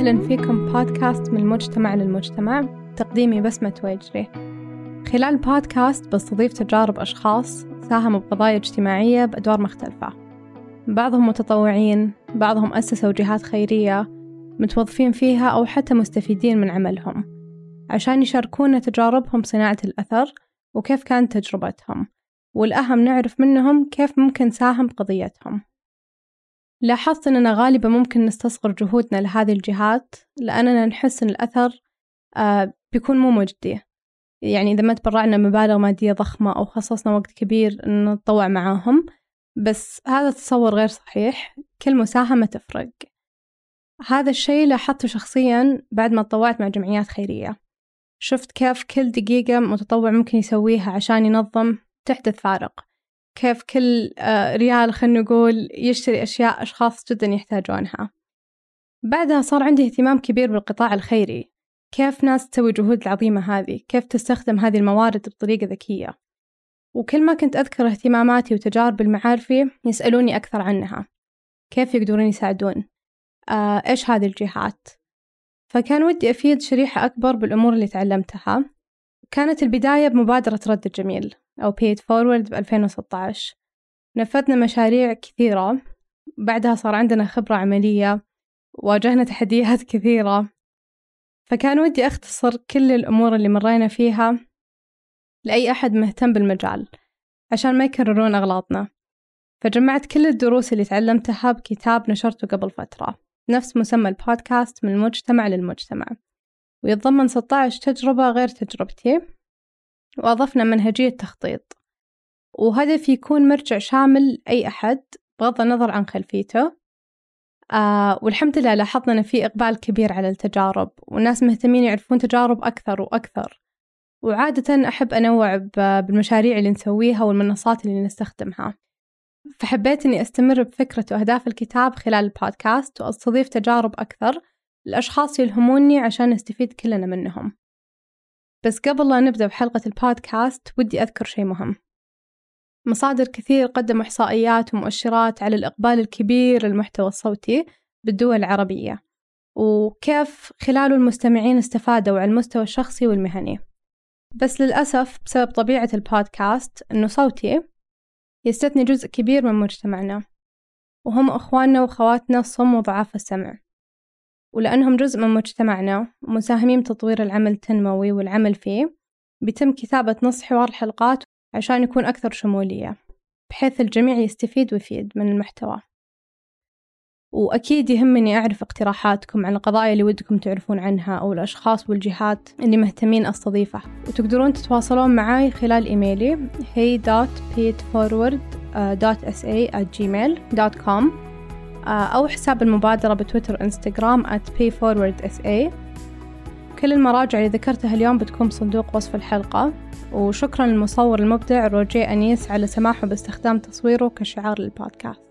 أهلا فيكم بودكاست من المجتمع للمجتمع تقديمي بسمة ويجري. خلال البودكاست بستضيف تجارب أشخاص ساهموا بقضايا اجتماعية بأدوار مختلفة. بعضهم متطوعين بعضهم أسسوا جهات خيرية متوظفين فيها أو حتى مستفيدين من عملهم عشان يشاركونا تجاربهم صناعة الأثر وكيف كانت تجربتهم. والأهم نعرف منهم كيف ممكن ساهم بقضيتهم لاحظت أننا غالبا ممكن نستصغر جهودنا لهذه الجهات لأننا نحس أن الأثر آه بيكون مو مجدي. يعني إذا ما تبرعنا مبالغ مادية ضخمة أو خصصنا وقت كبير أن نتطوع معاهم بس هذا تصور غير صحيح. كل مساهمة تفرق. هذا الشيء لاحظته شخصيا بعد ما تطوعت مع جمعيات خيرية. شفت كيف كل دقيقة متطوع ممكن يسويها عشان ينظم تحدث فارق كيف كل آه، ريال خلينا نقول يشتري أشياء أشخاص جدا يحتاجونها. بعدها صار عندي اهتمام كبير بالقطاع الخيري. كيف ناس تسوي جهود العظيمة هذه؟ كيف تستخدم هذه الموارد بطريقة ذكية؟ وكل ما كنت أذكر اهتماماتي وتجارب المعارفي يسألوني أكثر عنها. كيف يقدرون يساعدون؟ آه إيش هذه الجهات؟ فكان ودي أفيد شريحة أكبر بالأمور اللي تعلمتها. كانت البداية بمبادرة رد الجميل أو It Forward ب 2016 نفذنا مشاريع كثيرة. بعدها صار عندنا خبرة عملية. واجهنا تحديات كثيرة. فكان ودي أختصر كل الأمور اللي مرينا فيها لأي أحد مهتم بالمجال عشان ما يكررون أغلاطنا. فجمعت كل الدروس اللي تعلمتها بكتاب نشرته قبل فترة. نفس مسمى البودكاست من المجتمع للمجتمع. ويتضمن 16 تجربة غير تجربتي. وأضفنا منهجية تخطيط. وهدف يكون مرجع شامل أي أحد بغض النظر عن خلفيته. آه والحمد لله لاحظنا أن في إقبال كبير على التجارب. والناس مهتمين يعرفون تجارب أكثر وأكثر. وعادة أحب أنوع بالمشاريع اللي نسويها والمنصات اللي نستخدمها. فحبيت أني أستمر بفكرة وأهداف الكتاب خلال البودكاست وأستضيف تجارب أكثر. الأشخاص يلهموني عشان نستفيد كلنا منهم. بس قبل لا نبدأ بحلقة البودكاست ودي أذكر شيء مهم. مصادر كثير قدموا إحصائيات ومؤشرات على الإقبال الكبير للمحتوى الصوتي بالدول العربية وكيف خلاله المستمعين استفادوا على المستوى الشخصي والمهني. بس للأسف بسبب طبيعة البودكاست إنه صوتي يستثني جزء كبير من مجتمعنا وهم أخواننا وأخواتنا الصم وضعاف السمع. ولأنهم جزء من مجتمعنا ومساهمين بتطوير العمل التنموي والعمل فيه بيتم كتابة نص حوار الحلقات عشان يكون أكثر شمولية بحيث الجميع يستفيد ويفيد من المحتوى. وأكيد يهمني أعرف اقتراحاتكم عن القضايا اللي ودكم تعرفون عنها أو الأشخاص والجهات اللي مهتمين أستضيفه. وتقدرون تتواصلون معي خلال إيميلي hey.paidforward.sa at gmail.com آه، أو حساب المبادرة بتويتر إنستغرام at payforwardsa كل المراجع اللي ذكرتها اليوم بتكون بصندوق وصف الحلقة. وشكرا للمصور المبدع روجيه أنيس على سماحه باستخدام تصويره كشعار للبودكاست.